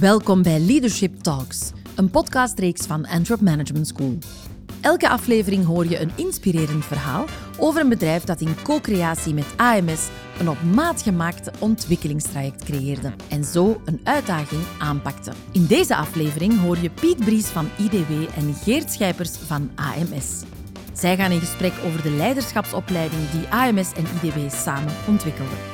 Welkom bij Leadership Talks, een podcastreeks van Antwerp Management School. Elke aflevering hoor je een inspirerend verhaal over een bedrijf dat in co-creatie met AMS een op maat gemaakte ontwikkelingstraject creëerde en zo een uitdaging aanpakte. In deze aflevering hoor je Piet Bries van IDW en Geert Schijpers van AMS. Zij gaan in gesprek over de leiderschapsopleiding die AMS en IDW samen ontwikkelden.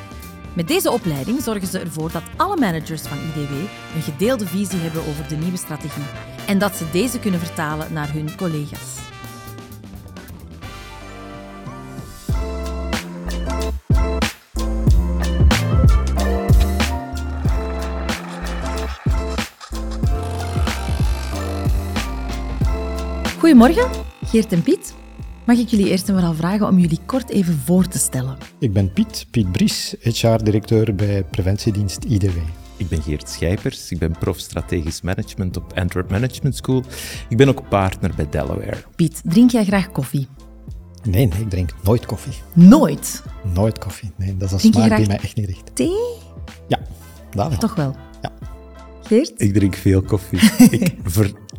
Met deze opleiding zorgen ze ervoor dat alle managers van IDW een gedeelde visie hebben over de nieuwe strategie en dat ze deze kunnen vertalen naar hun collega's. Goedemorgen, Geert en Piet. Mag ik jullie eerst en vooral vragen om jullie kort even voor te stellen? Ik ben Piet, Piet Bries, HR-directeur bij preventiedienst IDW. Ik ben Geert Schijpers, ik ben prof strategisch management op Antwerp Management School. Ik ben ook partner bij Delaware. Piet, drink jij graag koffie? Nee, nee, ik drink nooit koffie. Nooit? Nooit koffie. Nee, dat is een Drink smaak die mij echt niet ligt. Thee? Ja, dat wel. Toch wel? Ja. Geert? Ik drink veel koffie. ik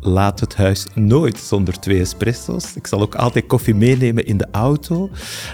verlaat het huis nooit zonder twee espresso's. Ik zal ook altijd koffie meenemen in de auto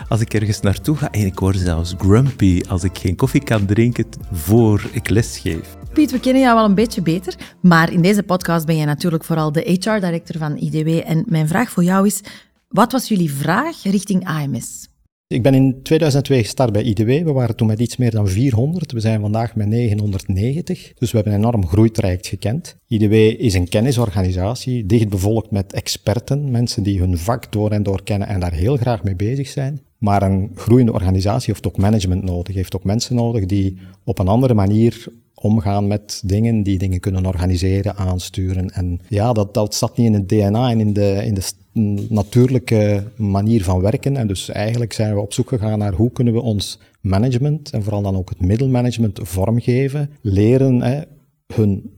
als ik ergens naartoe ga. En ik word zelfs grumpy als ik geen koffie kan drinken voor ik lesgeef. Piet, we kennen jou wel een beetje beter, maar in deze podcast ben jij natuurlijk vooral de HR-director van IDW. En mijn vraag voor jou is, wat was jullie vraag richting AMS? Ik ben in 2002 gestart bij IDW. We waren toen met iets meer dan 400. We zijn vandaag met 990. Dus we hebben een enorm groeitraject gekend. IDW is een kennisorganisatie, dicht bevolkt met experten, mensen die hun vak door en door kennen en daar heel graag mee bezig zijn. Maar een groeiende organisatie heeft ook management nodig, heeft ook mensen nodig die op een andere manier omgaan met dingen, die dingen kunnen organiseren, aansturen. En ja, dat, dat zat niet in het DNA en in de, in de natuurlijke manier van werken. En dus eigenlijk zijn we op zoek gegaan naar hoe kunnen we ons management, en vooral dan ook het middelmanagement, vormgeven, leren hè, hun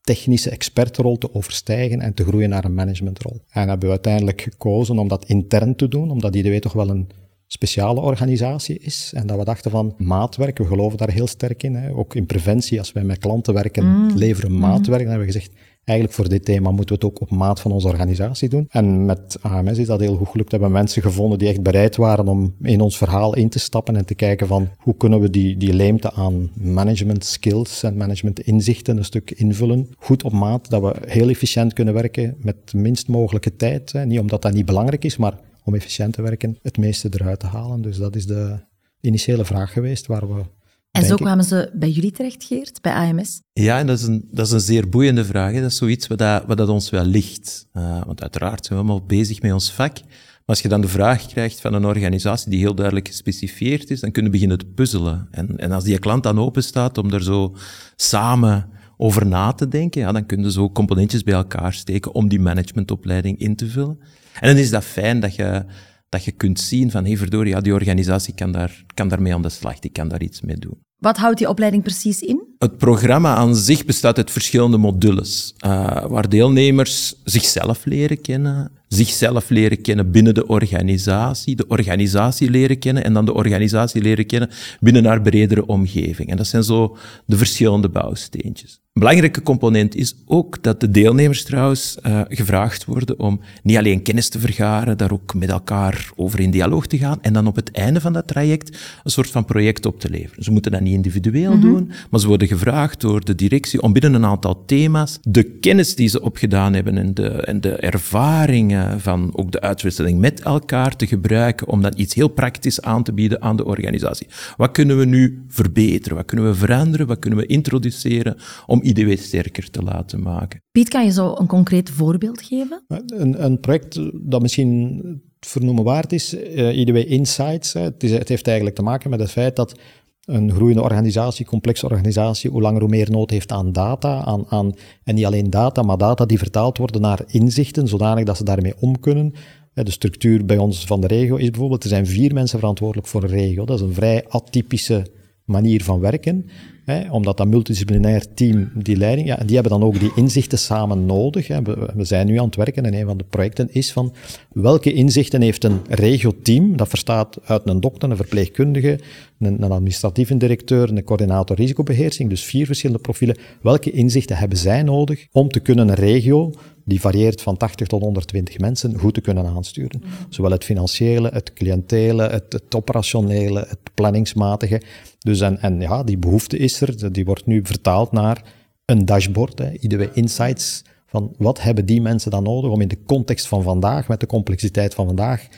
technische expertrol te overstijgen en te groeien naar een managementrol. En hebben we uiteindelijk gekozen om dat intern te doen, omdat IDW toch wel een speciale organisatie is. En dat we dachten van maatwerk, we geloven daar heel sterk in. Hè. Ook in preventie, als wij met klanten werken, Mm. leveren maatwerk. Dan hebben we gezegd, eigenlijk voor dit thema moeten we het ook op maat van onze organisatie doen. En met AMS is dat heel goed gelukt. We hebben mensen gevonden die echt bereid waren om in ons verhaal in te stappen en te kijken van hoe kunnen we die, die leemte aan management skills en management inzichten een stuk invullen. Goed op maat, dat we heel efficiënt kunnen werken met de minst mogelijke tijd. Hè. Niet omdat dat niet belangrijk is, maar om efficiënt te werken, het meeste eruit te halen. Dus dat is de initiële vraag geweest waar we. En zo ik- kwamen ze bij jullie terecht, Geert, bij AMS? Ja, en dat is een, dat is een zeer boeiende vraag. Hè. Dat is zoiets wat, dat, wat dat ons wel ligt. Eh, want uiteraard zijn we allemaal bezig met ons vak. Maar als je dan de vraag krijgt van een organisatie die heel duidelijk gespecifieerd is, dan kun je beginnen te puzzelen. En, en als die klant dan open staat om er zo samen over na te denken, ja, dan kun je zo componentjes bij elkaar steken om die managementopleiding in te vullen. En dan is dat fijn dat je, dat je kunt zien van, hé hey, verdorie, ja, die organisatie kan, daar, kan daarmee aan de slag, die kan daar iets mee doen. Wat houdt die opleiding precies in? Het programma aan zich bestaat uit verschillende modules, uh, waar deelnemers zichzelf leren kennen, zichzelf leren kennen binnen de organisatie, de organisatie leren kennen en dan de organisatie leren kennen binnen haar bredere omgeving. En dat zijn zo de verschillende bouwsteentjes. Een belangrijke component is ook dat de deelnemers trouwens uh, gevraagd worden om niet alleen kennis te vergaren, daar ook met elkaar over in dialoog te gaan en dan op het einde van dat traject een soort van project op te leveren. Ze moeten dat niet individueel mm -hmm. doen, maar ze worden gevraagd door de directie om binnen een aantal thema's de kennis die ze opgedaan hebben en de, en de ervaringen van ook de uitwisseling met elkaar te gebruiken om dan iets heel praktisch aan te bieden aan de organisatie. Wat kunnen we nu verbeteren? Wat kunnen we veranderen? Wat kunnen we introduceren om IDW sterker te laten maken? Piet, kan je zo een concreet voorbeeld geven? Een, een project dat misschien vernoemen waard is, uh, IDW Insights. Hè. Het, is, het heeft eigenlijk te maken met het feit dat een groeiende organisatie, complexe organisatie, hoe langer hoe meer nood heeft aan data. Aan, aan, en niet alleen data, maar data die vertaald worden naar inzichten, zodanig dat ze daarmee om kunnen. De structuur bij ons van de regio is bijvoorbeeld, er zijn vier mensen verantwoordelijk voor een regio. Dat is een vrij atypische manier van werken. Hè, omdat dat multidisciplinair team die leiding, ja, die hebben dan ook die inzichten samen nodig. Hè. We, we, zijn nu aan het werken en een van de projecten is van welke inzichten heeft een regio-team, dat verstaat uit een dokter, een verpleegkundige, een, een administratieve directeur, een coördinator risicobeheersing, dus vier verschillende profielen. Welke inzichten hebben zij nodig om te kunnen een regio die varieert van 80 tot 120 mensen, goed te kunnen aansturen. Zowel het financiële, het cliëntele, het, het operationele, het planningsmatige. Dus en, en ja, die behoefte is er, die wordt nu vertaald naar een dashboard, hè, Insights, van wat hebben die mensen dan nodig om in de context van vandaag, met de complexiteit van vandaag,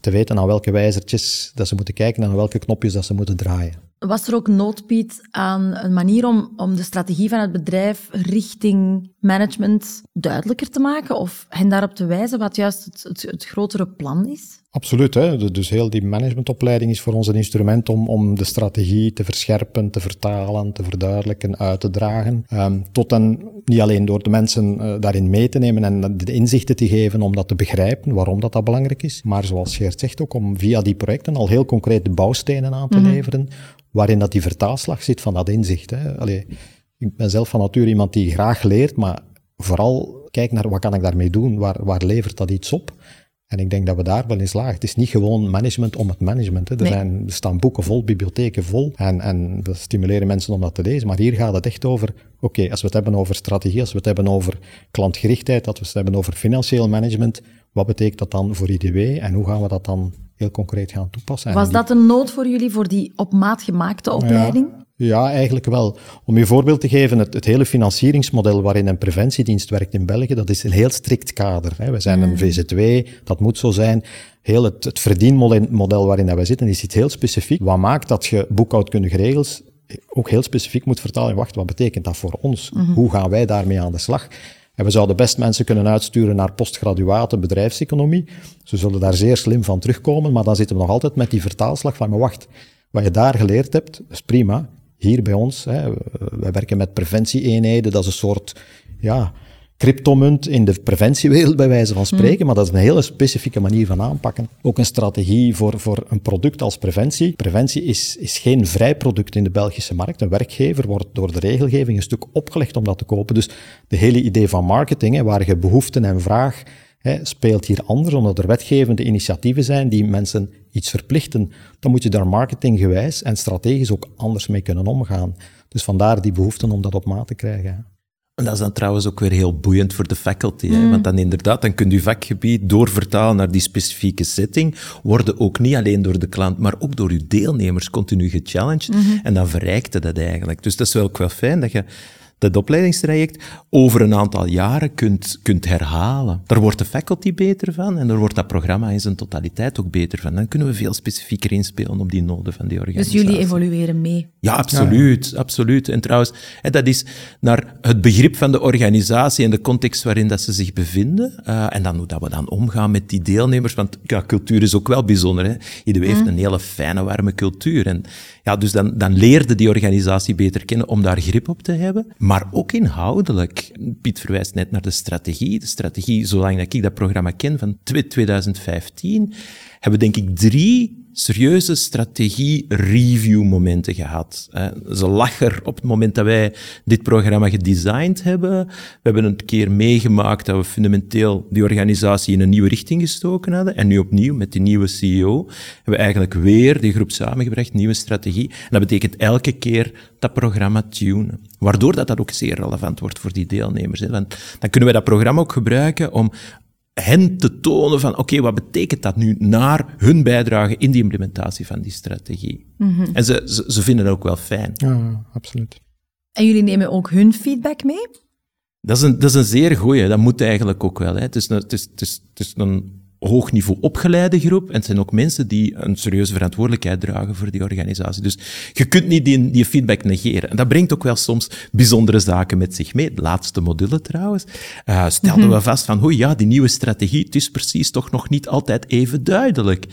te weten aan welke wijzertjes dat ze moeten kijken en aan welke knopjes dat ze moeten draaien. Was er ook nood, Piet, aan een manier om, om de strategie van het bedrijf richting management duidelijker te maken of hen daarop te wijzen wat juist het, het grotere plan is? Absoluut. Hè. Dus heel die managementopleiding is voor ons een instrument om, om de strategie te verscherpen, te vertalen, te verduidelijken, uit te dragen. Um, tot en niet alleen door de mensen uh, daarin mee te nemen en de inzichten te geven om dat te begrijpen, waarom dat, dat belangrijk is. Maar zoals Geert zegt ook, om via die projecten al heel concreet de bouwstenen aan te mm -hmm. leveren, waarin dat die vertaalslag zit van dat inzicht. Hè. Allee, ik ben zelf van nature iemand die graag leert, maar vooral kijk naar wat kan ik daarmee doen, waar, waar levert dat iets op. En ik denk dat we daar wel in slagen. Het is niet gewoon management om het management. Hè. Er, zijn, er staan boeken vol, bibliotheken vol. En, en we stimuleren mensen om dat te lezen. Maar hier gaat het echt over, oké, als we het hebben over strategie, als we het hebben over klantgerichtheid, als we het hebben over financieel management, wat betekent dat dan voor IDW en hoe gaan we dat dan heel concreet gaan toepassen? Was dat een nood voor jullie, voor die op maat gemaakte opleiding? Ja. Ja, eigenlijk wel. Om je voorbeeld te geven, het, het, hele financieringsmodel waarin een preventiedienst werkt in België, dat is een heel strikt kader. Hè. We zijn een VZW, dat moet zo zijn. Heel het, het verdienmodel waarin wij zitten, is iets heel specifiek. Wat maakt dat je boekhoudkundige regels ook heel specifiek moet vertalen. Wacht, wat betekent dat voor ons? Hoe gaan wij daarmee aan de slag? En we zouden best mensen kunnen uitsturen naar postgraduaten bedrijfseconomie. Ze zullen daar zeer slim van terugkomen, maar dan zitten we nog altijd met die vertaalslag van, maar wacht, wat je daar geleerd hebt, is prima hier bij ons, hè, wij werken met preventieeenheden, dat is een soort ja, cryptomunt in de preventiewereld, bij wijze van spreken, mm. maar dat is een hele specifieke manier van aanpakken. Ook een strategie voor, voor een product als preventie. Preventie is, is geen vrij product in de Belgische markt. Een werkgever wordt door de regelgeving een stuk opgelegd om dat te kopen. Dus de hele idee van marketing, hè, waar je behoeften en vraag hè, speelt hier anders, omdat er wetgevende initiatieven zijn die mensen iets verplichten. Dan moet je daar marketinggewijs en strategisch ook anders mee kunnen omgaan. Dus vandaar die behoefte om dat op maat te krijgen. En dat is dan trouwens ook weer heel boeiend voor de faculty. Hè? Want dan inderdaad, dan kunt u vakgebied doorvertalen naar die specifieke setting, worden ook niet alleen door de klant, maar ook door uw deelnemers continu gechallenged. En dan verrijkte dat eigenlijk. Dus dat is wel ook wel fijn dat je dat opleidingstraject over een aantal jaren kunt, kunt herhalen. Daar wordt de faculty beter van en daar wordt dat programma in zijn totaliteit ook beter van. Dan kunnen we veel specifieker inspelen op die noden van die organisatie. Dus jullie evalueren mee? Ja, absoluut. Ja. absoluut. En trouwens, dat is naar het begrip van de organisatie en de context waarin dat ze zich bevinden. Uh, en dan hoe dat we dan omgaan met die deelnemers. Want ja, cultuur is ook wel bijzonder. Hè? Iedereen heeft een hele fijne, warme cultuur. En ja, dus dan, dan leerde die organisatie beter kennen om daar grip op te hebben. Maar ook inhoudelijk. Piet verwijst net naar de strategie. De strategie, zolang dat ik dat programma ken, van 2015, hebben we denk ik drie serieuze strategie-review-momenten gehad. Ze lag er op het moment dat wij dit programma gedesigned hebben. We hebben een keer meegemaakt dat we fundamenteel die organisatie in een nieuwe richting gestoken hadden. En nu opnieuw, met die nieuwe CEO, hebben we eigenlijk weer die groep samengebracht, nieuwe strategie. En dat betekent elke keer dat programma tunen. Waardoor dat, dat ook zeer relevant wordt voor die deelnemers. Want dan kunnen we dat programma ook gebruiken om hen te tonen van, oké, wat betekent dat nu naar hun bijdrage in die implementatie van die strategie? Mm -hmm. En ze, ze, ze, vinden het ook wel fijn. Ja, absoluut. En jullie nemen ook hun feedback mee? Dat is een, dat is een zeer goeie, dat moet eigenlijk ook wel. Hè. Het, is een, het, is, het, is, het is een hoog niveau opgeleide groep. En het zijn ook mensen die een serieuze verantwoordelijkheid dragen voor die organisatie. Dus je kunt niet die, die feedback negeren. En dat brengt ook wel soms bijzondere zaken met zich mee. De laatste module trouwens uh, stelden we vast van, oei ja, die nieuwe strategie, het is precies toch nog niet altijd even duidelijk.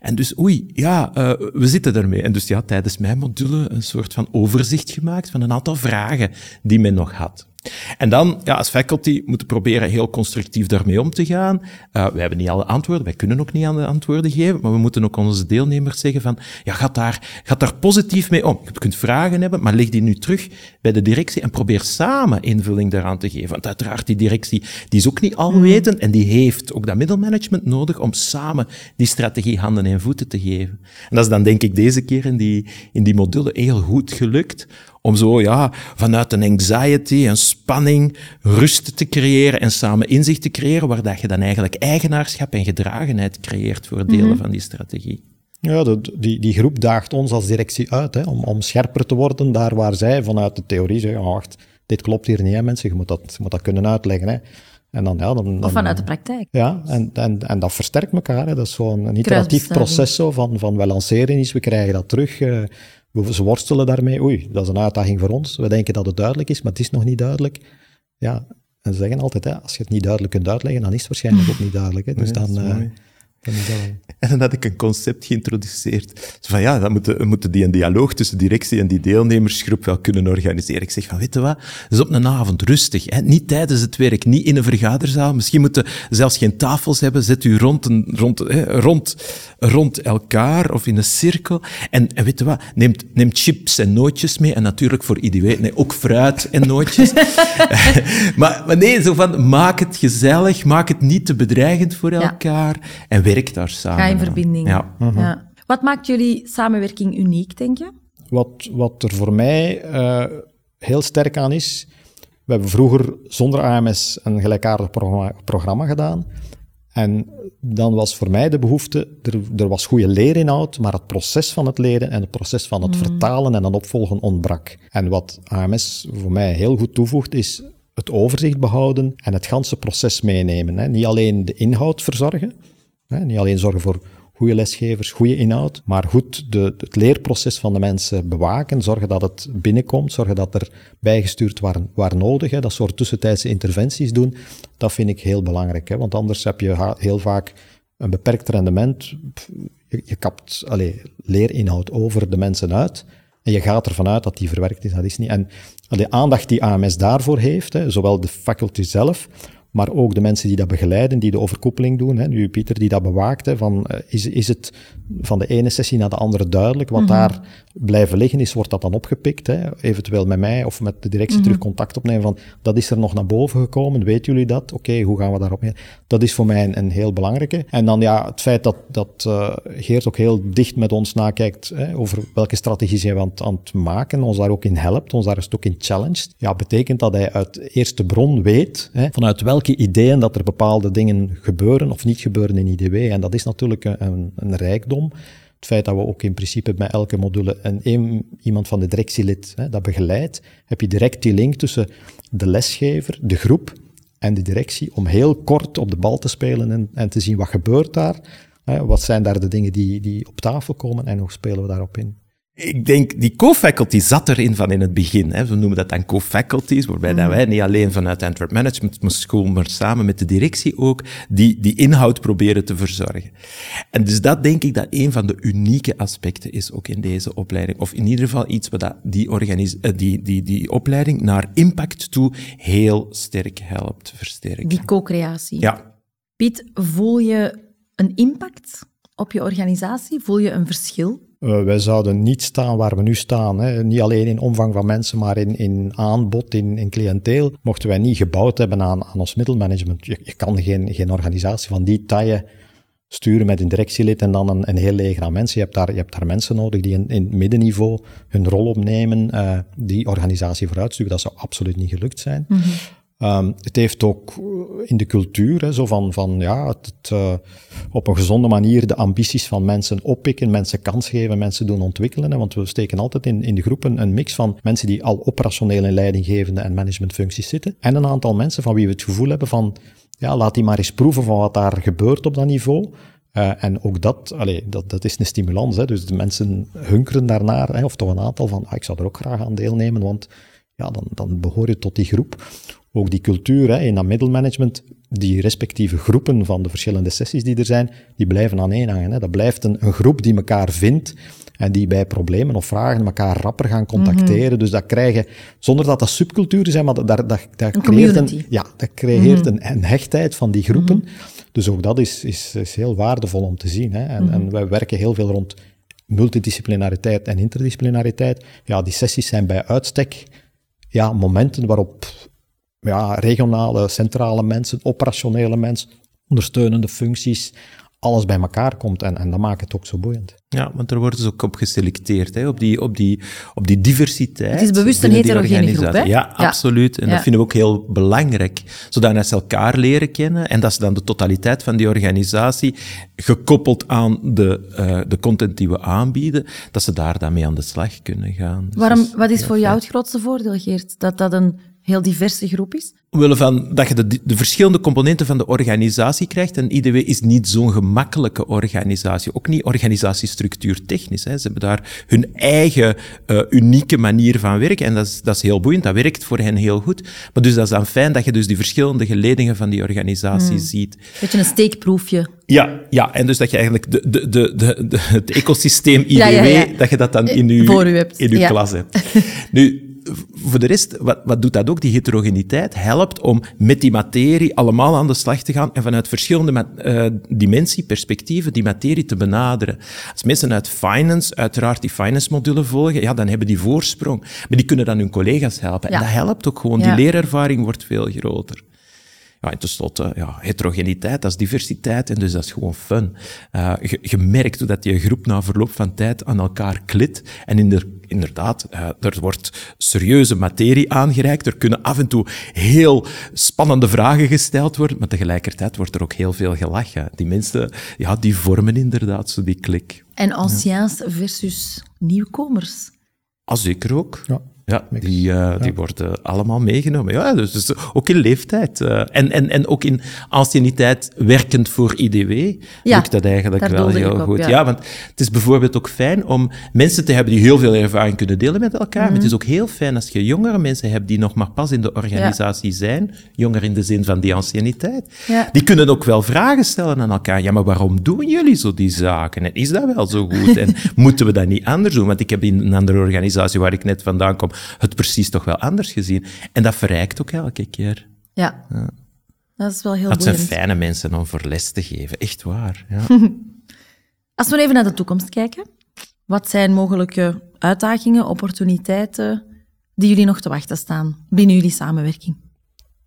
En dus oei, ja, uh, we zitten ermee. En dus ja, tijdens mijn module een soort van overzicht gemaakt van een aantal vragen die men nog had. En dan, ja, als faculty moeten proberen heel constructief daarmee om te gaan. Uh, we hebben niet alle antwoorden, wij kunnen ook niet alle antwoorden geven, maar we moeten ook onze deelnemers zeggen van, ja, gaat daar, gaat daar positief mee om. Je kunt vragen hebben, maar leg die nu terug bij de directie en probeer samen invulling daaraan te geven. Want uiteraard, die directie, die is ook niet alwetend en die heeft ook dat middelmanagement nodig om samen die strategie handen en voeten te geven. En dat is dan denk ik deze keer in die, in die module heel goed gelukt, om zo ja, vanuit een anxiety, een spanning, rust te creëren en samen inzicht te creëren, waar dat je dan eigenlijk eigenaarschap en gedragenheid creëert voor delen mhm. van die strategie. Ja, de, die, die groep daagt ons als directie uit hè, om, om scherper te worden daar waar zij vanuit de theorie zeggen, oh, wacht, dit klopt hier niet, hè, mensen, je moet dat, je moet dat kunnen uitleggen. Hè. En dan, ja, dan, dan, of vanuit de praktijk. Ja, en, en, en dat versterkt elkaar. Hè. Dat is zo'n iteratief proces zo, van, van we lanceren iets, we krijgen dat terug. Uh, ze worstelen daarmee. Oei, dat is een uitdaging voor ons. We denken dat het duidelijk is, maar het is nog niet duidelijk. Ja, en ze zeggen altijd, ja, als je het niet duidelijk kunt uitleggen, dan is het waarschijnlijk ook niet duidelijk. Hè. Dus dan, uh, en dan had ik een concept geïntroduceerd. van ja, dan moeten, we moeten die een dialoog tussen directie en die deelnemersgroep wel kunnen organiseren. Ik zeg van, weet je wat, is op een avond rustig. Hè? Niet tijdens het werk, niet in een vergaderzaal. Misschien moeten zelfs geen tafels hebben. Zet u rond, een, rond, hè, rond, rond elkaar of in een cirkel. En, en weet je wat, neem, neem chips en nootjes mee. En natuurlijk voor iedereen, nee, ook fruit en nootjes. maar, maar nee, zo van, maak het gezellig, maak het niet te bedreigend voor elkaar. En daar samen. Ga in verbinding. Ja. ja. Wat maakt jullie samenwerking uniek, denk je? Wat, wat er voor mij uh, heel sterk aan is, we hebben vroeger zonder AMS een gelijkaardig programma, programma gedaan. En dan was voor mij de behoefte, er, er, was goede leerinhoud, maar het proces van het leren en het proces van het mm. vertalen en dan opvolgen ontbrak. En wat AMS voor mij heel goed toevoegt, is het overzicht behouden en het ganse proces meenemen. Hè. Niet alleen de inhoud verzorgen, niet alleen zorgen voor goede lesgevers, goede inhoud, maar goed de, het leerproces van de mensen bewaken, zorgen dat het binnenkomt, zorgen dat er bijgestuurd waar, waar nodig, hè, dat soort tussentijdse interventies doen, dat vind ik heel belangrijk. Hè, want anders heb je heel vaak een beperkt rendement, je, je kapt allez, leerinhoud over de mensen uit, en je gaat ervan uit dat die verwerkt is, dat is niet. En de aandacht die AMS daarvoor heeft, hè, zowel de faculty zelf, maar ook de mensen die dat begeleiden, die de overkoepeling doen. Hè, nu Pieter die dat bewaakt, hè, van, uh, is, is het van de ene sessie naar de andere duidelijk, wat mm -hmm. daar blijven liggen is, wordt dat dan opgepikt, hè, eventueel met mij of met de directie mm -hmm. terug contact opnemen van, dat is er nog naar boven gekomen, weten jullie dat? Oké, okay, hoe gaan we daarop mee? Dat is voor mij een, een, heel belangrijke. En dan ja, het feit dat, dat uh, Geert ook heel dicht met ons nakijkt hè, over welke strategie zijn we aan, aan het maken, ons daar ook in helpt, ons daar een stuk in challenged, ja, betekent dat hij uit eerste bron weet, hè, vanuit welke welke ideeën dat er bepaalde dingen gebeuren of niet gebeuren in IDW. En dat is natuurlijk een, een rijkdom. Het feit dat we ook in principe bij elke module een, iemand van de directielid hè, dat begeleidt, heb je direct die link tussen de lesgever, de groep en de directie, om heel kort op de bal te spelen en, en te zien wat gebeurt daar. Hè, wat zijn daar de dingen die, die op tafel komen en hoe spelen we daarop in? Ik denk, die co-faculty zat erin van in het begin. Hè. We noemen dat dan co-faculties, waarbij mm. wij niet alleen vanuit Antwerp Management School, maar samen met de directie ook, die, die inhoud proberen te verzorgen. En dus dat denk ik dat een van de unieke aspecten is ook in deze opleiding. Of in ieder geval iets wat die, organis eh, die, die, die opleiding naar impact toe heel sterk helpt versterken. Die co-creatie. Ja. Piet, voel je een impact op je organisatie? Voel je een verschil? Uh, wij zouden niet staan waar we nu staan. Hè. Niet alleen in omvang van mensen, maar in, in aanbod, in, in cliënteel. Mochten wij niet gebouwd hebben aan, aan ons middelmanagement. Je, je, kan geen, geen organisatie van die taille sturen met een directielid en dan een, een heel leger aan mensen. Je hebt daar, je hebt daar mensen nodig die in, in het middenniveau hun rol opnemen, uh, die organisatie vooruitsturen. Dat zou absoluut niet gelukt zijn. -hmm. Um, het heeft ook in de cultuur, hè, zo van, van ja, het, uh, op een gezonde manier de ambities van mensen oppikken, mensen kans geven, mensen doen ontwikkelen. Want we steken altijd in, in de groepen een mix van mensen die al operationeel in leidinggevende en managementfuncties zitten. En een aantal mensen van wie we het gevoel hebben van, ja, laat die maar eens proeven van wat daar gebeurt op dat niveau. Uh, en ook dat, allee, dat, dat is een stimulans. Hè, dus de mensen hunkeren daarnaar, hè, of toch een aantal van, ah, ik zou er ook graag aan deelnemen, want ja, dan, dan behoor je tot die groep ook die cultuur hè, in dat middelmanagement, die respectieve groepen van de verschillende sessies die er zijn, die blijven aaneenhangen. Hè. Dat blijft een, een groep die elkaar vindt en die bij problemen of vragen elkaar rapper gaan contacteren. Dus dat krijgen, zonder dat dat subculturen zijn, maar dat, dat, dat, dat Een creëert, een, ja, dat creëert een, een hechtheid van die groepen. Dus ook dat is, is, is heel waardevol om te zien. Hè. En, en wij werken heel veel rond multidisciplinariteit en interdisciplinariteit. Ja, die sessies zijn bij uitstek ja, momenten waarop ja, regionale, centrale mensen, operationele mensen, ondersteunende functies, alles bij elkaar komt. En, en dat maakt het ook zo boeiend. Ja, want er worden ze ook op geselecteerd, hè, op, die, op, die, op die diversiteit. Het is bewust een heterogene groep, hè? Ja, Ja. absoluut. En Ja. dat vinden we ook heel belangrijk. Zodat ze elkaar leren kennen en dat ze dan de totaliteit van die organisatie, gekoppeld aan de, eh, de content die we aanbieden, dat ze daar dan mee aan de slag kunnen gaan. Dus Waarom, wat is voor jou het grootste voordeel, Geert? Dat dat een heel diverse groep is? Omwille van dat je de, de verschillende componenten van de organisatie krijgt. En IDW is niet zo'n gemakkelijke organisatie. Ook niet organisatiestructuur technisch. Hè. Ze hebben daar hun eigen eh, unieke manier van werken. En dat is, dat is heel boeiend. Dat werkt voor hen heel goed. Maar dus dat is dan fijn dat je dus die verschillende geledingen van die organisatie ziet. Beetje een steekproefje. Ja, ja, en dus dat je eigenlijk de, de, de, de, het ecosysteem IDW, Ja, ja, ja. dat je dat dan in je, Voor u hebt, in uw klas hebt. Nu, voor de rest, wat, wat doet dat ook? Die heterogeniteit helpt om met die materie allemaal aan de slag te gaan en vanuit verschillende eh, dimensie, perspectieven, die materie te benaderen. Als mensen uit finance uiteraard die finance-modulen volgen, ja, dan hebben die voorsprong. Maar die kunnen dan hun collega's helpen. Ja. En dat helpt ook gewoon. Ja. Die leerervaring wordt veel groter. Ja, en tenslotte, ja, heterogeniteit, dat is diversiteit en dus dat is gewoon fun. Eh, je, je merkt hoe dat die groep na verloop van tijd aan elkaar klit. En inder, inderdaad, eh, er wordt serieuze materie aangereikt. Er kunnen af en toe heel spannende vragen gesteld worden, maar tegelijkertijd wordt er ook heel veel gelachen. Die mensen, ja, die vormen inderdaad zo die klik. En anciens versus nieuwkomers. Ah, zeker ook. Ja. Ja, die, eh, die worden allemaal meegenomen. Ja, dus, dus ook in leeftijd. eh, en, en, en ook in anciëniteit werkend voor IDW Ja, lukt dat eigenlijk wel heel op, goed. ja. Ja. want het is bijvoorbeeld ook fijn om mensen te hebben die heel veel ervaring kunnen delen met elkaar. Mhm. Maar het is ook heel fijn als je jongere mensen hebt die nog maar pas in de organisatie zijn. Jonger in de zin van die anciëniteit. Ja. Die kunnen ook wel vragen stellen aan elkaar. Ja, maar waarom doen jullie zo die zaken? En is dat wel zo goed? En moeten we dat niet anders doen? Want ik heb in een andere organisatie waar ik net vandaan kom, het precies toch wel anders gezien. En dat verrijkt ook elke keer. Ja. Dat is wel heel Dat zijn fijne mensen om voor les te geven. Echt waar. Ja. Als we even naar de toekomst kijken, wat zijn mogelijke uitdagingen, opportuniteiten die jullie nog te wachten staan binnen jullie samenwerking?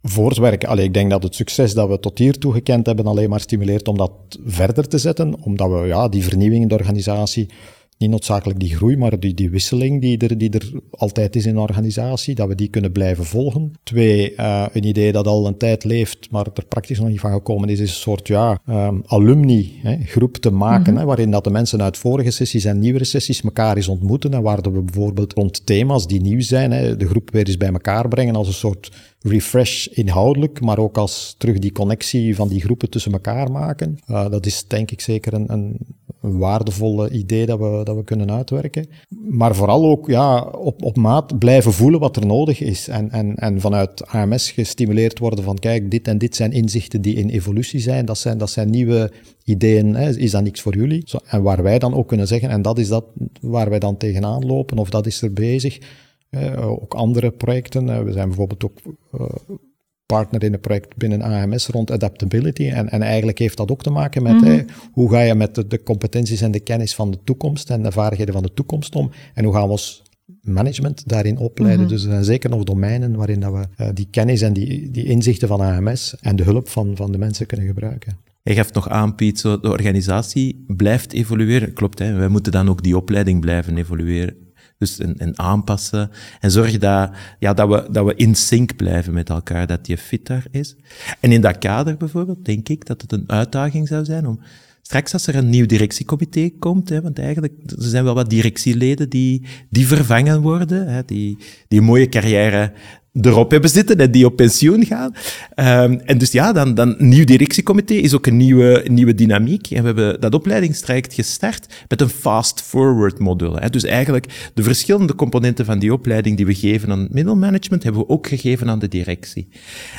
voortwerken. Allee, ik denk dat het succes dat we tot hiertoe gekend hebben alleen maar stimuleert om dat verder te zetten, omdat we ja, die vernieuwing in de organisatie, niet noodzakelijk die groei, maar die, die wisseling die er, die er altijd is in een organisatie, dat we die kunnen blijven volgen. Twee, eh, een idee dat al een tijd leeft, maar er praktisch nog niet van gekomen is, is een soort ja, ehm, alumni hè, groep te maken, hè, waarin dat de mensen uit vorige sessies en nieuwere sessies elkaar eens ontmoeten en waar we bijvoorbeeld rond thema's die nieuw zijn, hè, de groep weer eens bij elkaar brengen als een soort refresh inhoudelijk, maar ook als terug die connectie van die groepen tussen elkaar maken. Uh, dat is denk ik zeker een, een, een waardevolle idee dat we, dat we kunnen uitwerken. Maar vooral ook ja, op, op maat blijven voelen wat er nodig is. En, en, en vanuit AMS gestimuleerd worden van kijk, dit en dit zijn inzichten die in evolutie zijn. Dat zijn, dat zijn nieuwe ideeën. Hè. Is dat niks voor jullie? En waar wij dan ook kunnen zeggen, en dat is dat waar wij dan tegenaan lopen, of dat is er bezig. Ook andere projecten. Uh, we zijn bijvoorbeeld ook uh, partner in een project binnen AMS rond adaptability. En, en eigenlijk heeft dat ook te maken met mm-hmm. hoe ga je met de, de, competenties en de kennis van de toekomst en de vaardigheden van de toekomst om. En hoe gaan we ons management daarin opleiden. Mm-hmm. Dus er zijn zeker nog domeinen waarin dat we die kennis en die, die inzichten van AMS en de hulp van, van de mensen kunnen gebruiken. Hij gaf nog aan, Piet, zo, de organisatie blijft evolueren. Klopt, hè? wij moeten dan ook die opleiding blijven evolueren. Dus en, en, aanpassen. En zorgen dat, ja, dat, we, dat we in sync blijven met elkaar, dat die fit daar is. En in dat kader bijvoorbeeld, denk ik dat het een uitdaging zou zijn om straks als er een nieuw directiecomité komt, hè, want eigenlijk er zijn wel wat directieleden die, die vervangen worden, hè, die, die een mooie carrière erop hebben zitten en die op pensioen gaan. Um, en dus ja, dan, dan nieuw directiecomité is ook een nieuwe, nieuwe dynamiek. En we hebben dat opleidingstraject gestart met een fast-forward module. Hè. Dus eigenlijk de verschillende componenten van die opleiding die we geven aan middelmanagement, hebben we ook gegeven aan de directie.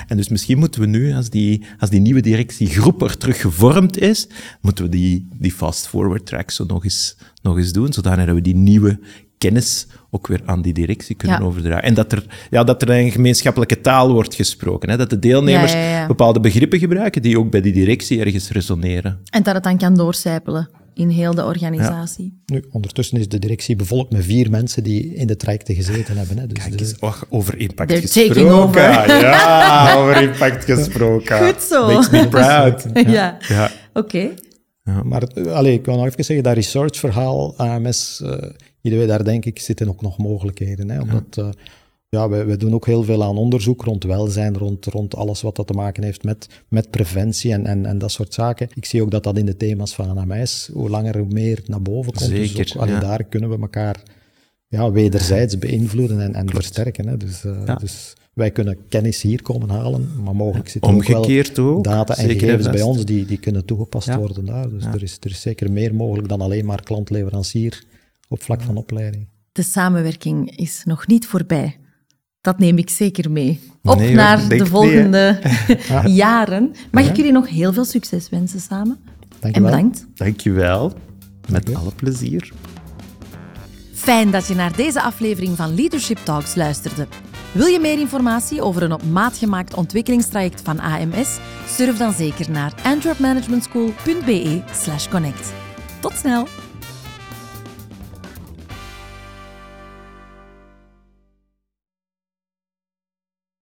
En dus misschien moeten we nu, als die, als die nieuwe directiegroep er terug gevormd is, moeten we die, die fast-forward track zo nog eens, nog eens doen, zodat we die nieuwe kennis ook weer aan die directie kunnen Ja. overdragen. En dat er, ja, dat er een gemeenschappelijke taal wordt gesproken. Hè? Dat de deelnemers Ja, ja, ja. bepaalde begrippen gebruiken die ook bij die directie ergens resoneren. En dat het dan kan doorcijpelen in heel de organisatie. Nu, ondertussen is de directie bevolkt met vier mensen die in de trajecten gezeten hebben. Hè. Dus Kijk de- eens, oh, over impact They're gesproken. over. Ja, over impact gesproken. Goed zo. Makes me proud. Ja, Ja. oké. Maar het- allee, ik wil nog even zeggen, dat research-verhaal, AMS, eh IDW, daar denk ik zitten ook nog mogelijkheden. Hè, omdat ja. ja, wij, wij doen ook heel veel aan onderzoek rond welzijn, rond, rond alles wat dat te maken heeft met, met preventie en, en, en dat soort zaken. Ik zie ook dat dat in de thema's van AMS hoe langer hoe meer naar boven komt. Zeker, dus ook, ja. daar kunnen we elkaar ja, wederzijds beïnvloeden en, en versterken. Hè. Dus, eh, Ja. dus wij kunnen kennis hier komen halen, maar mogelijk zitten ook wel ook. data en gegevens bij ons die, die kunnen toegepast Ja. worden daar. Dus Ja. er, is, er is zeker meer mogelijk dan alleen maar klant-leverancier op vlak van opleiding. De samenwerking is nog niet voorbij. Dat neem ik zeker mee. Op Nee, naar de volgende jaren. Mag ik jullie nog heel veel succes wensen samen? Dank En je wel. bedankt. Dankjewel. Met alle plezier. Fijn dat je naar deze aflevering van Leadership Talks luisterde. Wil je meer informatie over een op maat gemaakt ontwikkelingstraject van AMS? Surf dan zeker naar antwerpmanagementschool.be/connect. Tot snel!